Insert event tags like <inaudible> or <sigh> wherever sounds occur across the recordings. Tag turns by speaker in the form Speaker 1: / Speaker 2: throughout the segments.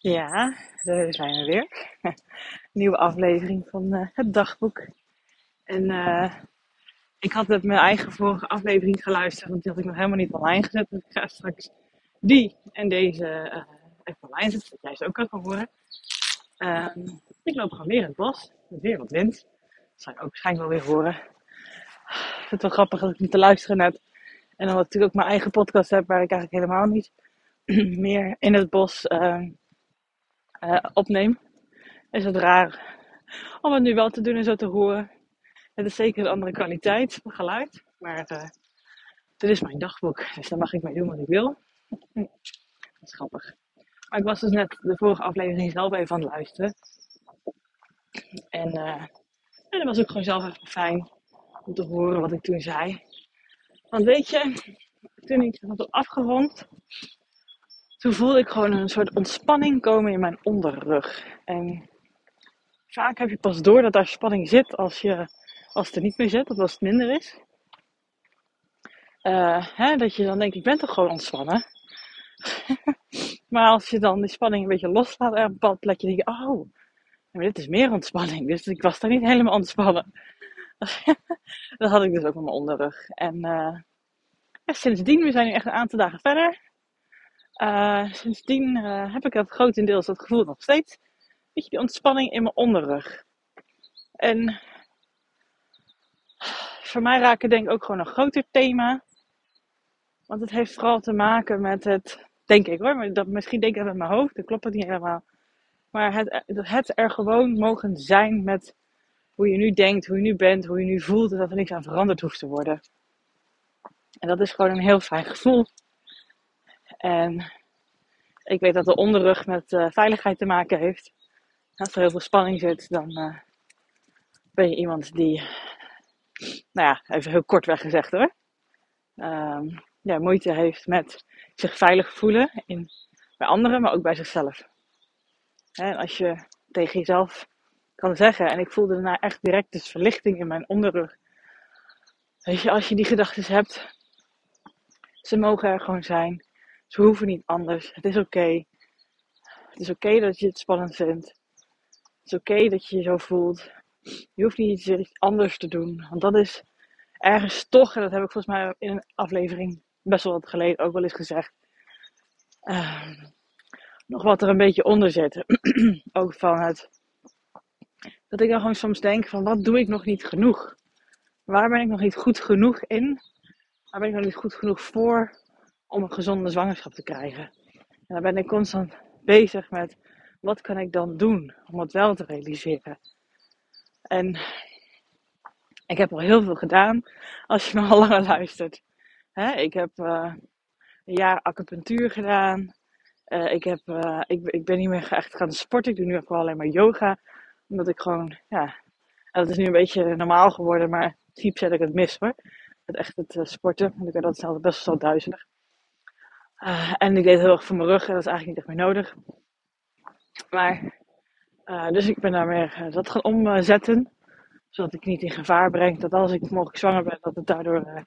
Speaker 1: Ja, daar zijn we weer. <laughs> Nieuwe aflevering van eh, het dagboek. En uh, ik had met mijn eigen vorige aflevering geluisterd, want die had ik nog helemaal niet online gezet. Dus ik ga straks die en deze uh, even online zetten, zodat jij ze ook kan horen. Ehm, ik loop gewoon weer in het bos, met weer wat wind. Dat zou je ook waarschijnlijk wel weer horen. Ik vind het wel grappig dat ik niet te luisteren net. En dan natuurlijk ook mijn eigen podcast heb, waar ik eigenlijk helemaal niet <clears throat> meer in het bos uh, uh, opneem. Is het raar om het nu wel te doen en zo te horen. Het is zeker een andere kwaliteit van geluid. Maar uh, dit is mijn dagboek. Dus daar mag ik mee doen wat ik wil. <laughs> Dat is grappig. Maar ik was dus net de vorige aflevering zelf even aan het luisteren. En, uh, en dat was ook gewoon zelf even fijn om te horen wat ik toen zei. Want weet je, toen ik had afgerond, toen voelde ik gewoon een soort ontspanning komen in mijn onderrug. En vaak heb je pas door dat daar spanning zit als, je, als het er niet meer zit, of als het minder is. Uh, hè, dat je dan denkt, ik ben toch gewoon ontspannen. <laughs> maar als je dan die spanning een beetje loslaat op een plekje, denk je, oh, dit is meer ontspanning. Dus ik was daar niet helemaal ontspannen. <laughs> dat had ik dus ook met mijn onderrug. En ja, sindsdien, we zijn nu echt een aantal dagen verder. Uh, sindsdien uh, heb ik dat grotendeels dat gevoel nog steeds. Weet je, die ontspanning in mijn onderrug. En voor mij raken denk ik ook gewoon een groter thema. Want het heeft vooral te maken met het, denk ik hoor, dat, misschien denk ik dat met mijn hoofd, dat klopt het niet helemaal. Maar het, het er gewoon mogen zijn met hoe je nu denkt, hoe je nu bent, hoe je nu voelt. En dat er niks aan veranderd hoeft te worden. En dat is gewoon een heel fijn gevoel. En ik weet dat de onderrug met uh, veiligheid te maken heeft. Als er heel veel spanning zit, dan uh, ben je iemand die, nou ja, even heel kortweg gezegd hoor, um, ja, moeite heeft met zich veilig voelen in, bij anderen, maar ook bij zichzelf. En als je tegen jezelf kan zeggen, en ik voelde daarna echt direct dus verlichting in mijn onderrug. Weet je, als je die gedachten hebt, ze mogen er gewoon zijn. Ze hoeven niet anders. Het is oké. Het is oké dat je het spannend vindt. Het is oké dat je je zo voelt. Je hoeft niet iets anders te doen. Want dat is ergens toch, en dat heb ik volgens mij in een aflevering best wel wat geleden ook wel eens gezegd. Uh, nog wat er een beetje onder zit. <clears throat> ook van het. Dat ik dan gewoon soms denk van wat doe ik nog niet genoeg? Waar ben ik nog niet goed genoeg in? Waar ben ik nog niet goed genoeg voor? Om een gezonde zwangerschap te krijgen. En dan ben ik constant bezig met wat kan ik dan doen om het wel te realiseren. En ik heb al heel veel gedaan als je me langer luistert. ik heb uh, een jaar acupunctuur gedaan. Uh, ik, heb, uh, ik, ik ben niet meer echt gaan sporten. Ik doe nu wel alleen maar yoga. Omdat ik gewoon, ja, dat is nu een beetje normaal geworden. Maar diep zet ik het mis hoor. Echt het sporten. Want ik ben dat zelf best wel duizelig. Uh, en ik deed heel erg voor mijn rug en dat is eigenlijk niet echt meer nodig. Maar, uh, dus ik ben daar meer uh, dat gaan omzetten. Zodat ik niet in gevaar breng dat als ik mogelijk zwanger ben, dat het daardoor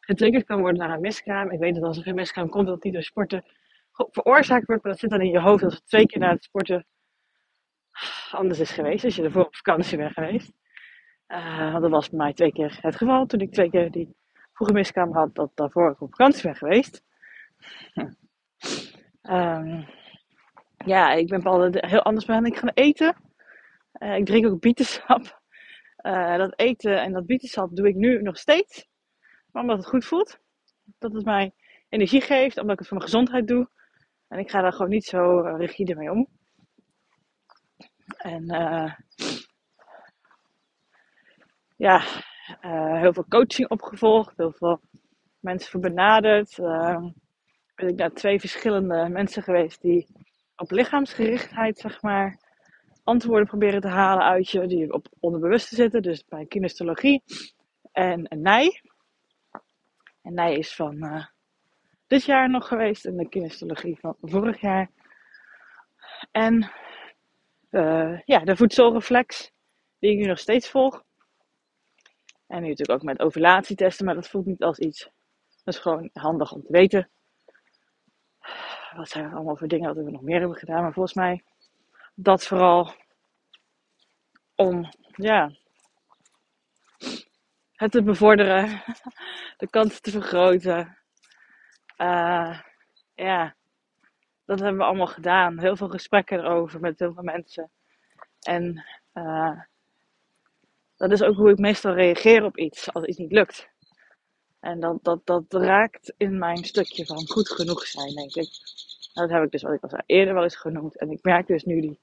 Speaker 1: getriggerd kan worden naar een miskraam. Ik weet dat als er geen miskraam komt, dat niet door sporten veroorzaakt wordt. Maar dat zit dan in je hoofd als het twee keer na het sporten anders is geweest. Als je ervoor op vakantie bent geweest. want dat was bij mij twee keer het geval. Toen ik twee keer die vroege miskraam had, dat daarvoor ik op vakantie ben geweest. Um, <laughs> ja, ik ben altijd heel anders ben ik gaan eten. Uh, ik drink ook bietensap. Uh, <laughs> dat eten en dat bietensap doe ik nu nog steeds. Maar omdat het goed voelt. Dat het mij energie geeft. Omdat ik het voor mijn gezondheid doe. En ik ga daar gewoon niet zo uh, rigide mee om. En ja, heel veel coaching opgevolgd. Heel veel mensen voor benaderd. Ehm, ben ik naar twee verschillende mensen geweest die op lichaamsgerichtheid, zeg maar, antwoorden proberen te halen uit je, die op onderbewuste zitten. Dus bij kinestologie en, en NIJ. En NIJ is van uh, dit jaar nog geweest en de kinestologie van vorig jaar. En uh, ja, de voedselreflex, die ik nu nog steeds volg. En nu natuurlijk ook met ovulatietesten, maar dat voelt niet als iets. Dat is gewoon handig om te weten wat zijn er allemaal voor dingen dat we nog meer hebben gedaan. Maar volgens mij dat vooral om ja, het te bevorderen, <laughs> de kansen te vergroten. Uh, ja, dat hebben we allemaal gedaan. Heel veel gesprekken erover met heel veel mensen. En uh, dat is ook hoe ik meestal reageer op iets als iets niet lukt. En dat, dat, dat raakt in mijn stukje van goed genoeg zijn, denk ik. Dat heb ik dus, wat ik al eerder wel eens genoemd. En ik merk dus nu die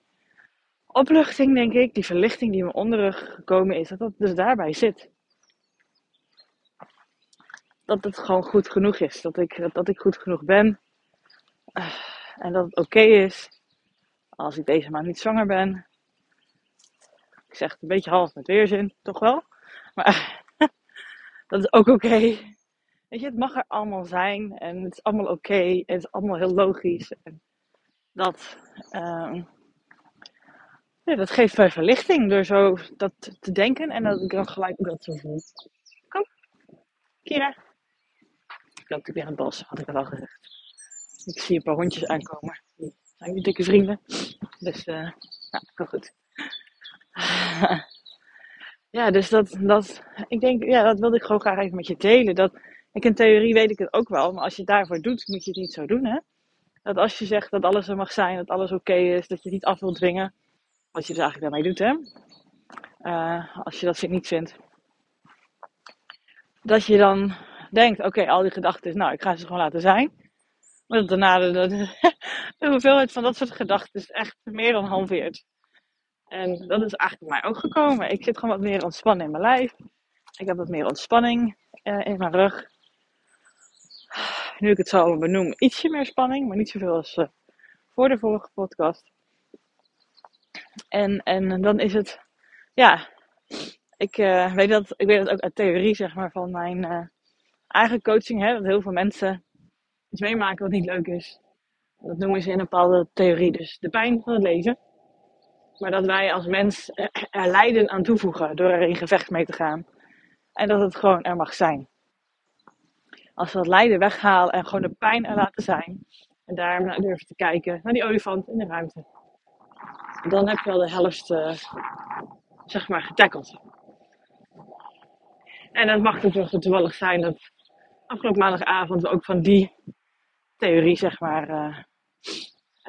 Speaker 1: opluchting, denk ik, die verlichting die me onderrug gekomen is, dat dat dus daarbij zit. Dat het gewoon goed genoeg is. Dat ik, dat ik goed genoeg ben. Uh, en dat het oké is als ik deze maand niet zwanger ben. Ik zeg het een beetje half met weerzin, toch wel. Maar dat is ook oké. Weet je, het mag er allemaal zijn en het is allemaal oké en het is allemaal heel logisch. En dat, uh, ja, dat geeft mij verlichting door zo dat te denken en dat ik dan gelijk ook dat zo voel. Kom, Kira. Ik loop natuurlijk weer het bos, had ik al gezegd. Ik zie een paar hondjes aankomen. Die zijn dikke vrienden. Dus, uh, ja, heel goed. <laughs> ja, dus dat, dat, ik denk, ja, dat wilde ik gewoon graag even met je delen. Dat, ik in theorie weet ik het ook wel, maar als je het daarvoor doet, moet je het niet zo doen, hè. Dat als je zegt dat alles er mag zijn, dat alles oké is, dat je het niet af wilt dwingen. Wat je dus eigenlijk daarmee doet, hè. Uh, als je dat niet vindt. Dat je dan denkt, oké, al die gedachten, nou, ik ga ze gewoon laten zijn. Maar daarna de, <laughs> de, hoeveelheid van dat soort gedachten echt meer dan halveert. En dat is eigenlijk bij mij ook gekomen. Ik zit gewoon wat meer ontspannen in mijn lijf. Ik heb wat meer ontspanning uh, in mijn rug. Nu ik het zo benoem, ietsje meer spanning, maar niet zoveel als uh, voor de vorige podcast. En, en dan is het, ja, ik, uh, weet dat, ik weet dat ook uit theorie, zeg maar, van mijn eigen coaching, hè, dat heel veel mensen iets meemaken wat niet leuk is. Dat noemen ze in een bepaalde theorie dus de pijn van het leven. Maar dat wij als mens er lijden aan toevoegen door er in gevecht mee te gaan. En dat het gewoon er mag zijn. Als we dat lijden weghalen en gewoon de pijn er laten zijn. En daar naar durven te kijken naar die olifant in de ruimte. Dan heb je al de helft, uh, zeg maar, getackeld. En het mag natuurlijk toevallig zijn dat afgelopen maandagavond we ook van die theorie, zeg maar, uh,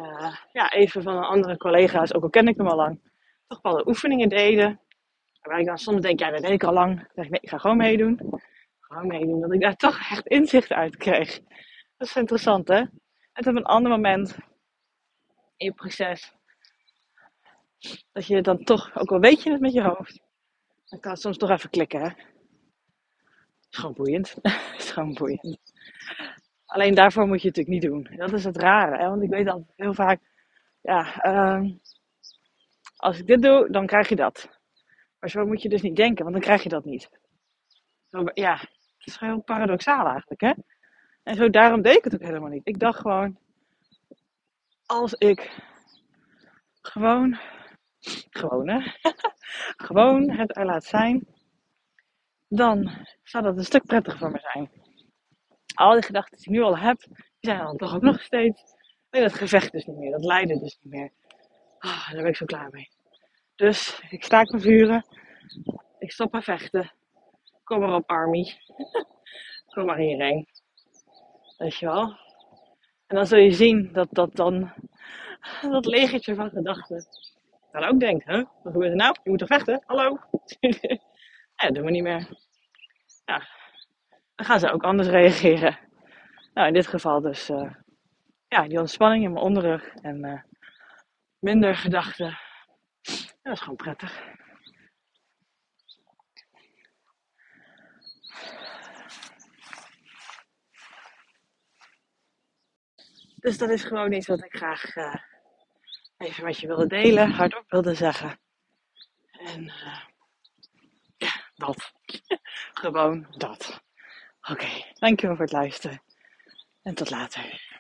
Speaker 1: uh, ja, even van andere collega's, ook al ken ik hem al lang, toch wel de oefeningen deden. Waar ik dan soms denk, ja, dat weet ik al lang. Dan ik, nee, ik ga gewoon meedoen. Gewoon meedoen, dat ik daar <laughs> toch echt inzicht uit kreeg. Dat is interessant, hè? En op een ander moment in je proces, dat je dan toch, ook al weet je het met je hoofd, dan kan het soms toch even klikken, hè? is gewoon boeiend. <laughs> is gewoon boeiend. Alleen daarvoor moet je het natuurlijk niet doen. Dat is het rare. Hè? Want ik weet altijd heel vaak, ja, uh, als ik dit doe, dan krijg je dat. Maar zo moet je dus niet denken, want dan krijg je dat niet. Zo, ja, het is heel paradoxaal eigenlijk, hè? En zo daarom deed ik het ook helemaal niet. Ik dacht gewoon, als ik gewoon, gewoon hè, <laughs> gewoon het er laat zijn, dan zou dat een stuk prettiger voor me zijn al die gedachten die ik nu al heb, die zijn dan toch ook nog steeds. Nee, dat gevecht dus niet meer, dat lijden dus niet meer. Oh, daar ben ik zo klaar mee. Dus ik staak mijn vuren. Ik stop aan vechten. Kom maar op, Army. <laughs> Kom maar hierheen. Weet je wel. En dan zul je zien dat dat dan, dat legertje van gedachten, dan ook denkt, hè, wat gebeurt er nou? Je moet toch vechten? Hallo? <laughs> ja, dat doen we niet meer. Ja, dan gaan ze ook anders reageren. Nou, in dit geval dus uh, ja, die ontspanning in mijn onderrug en uh, minder gedachten. dat is gewoon prettig. Dus dat is gewoon iets wat ik graag uh, even met je wilde delen, hardop wilde zeggen. En ja, dat. <laughs> gewoon dat. Oké, dankjewel voor het luisteren. En tot later.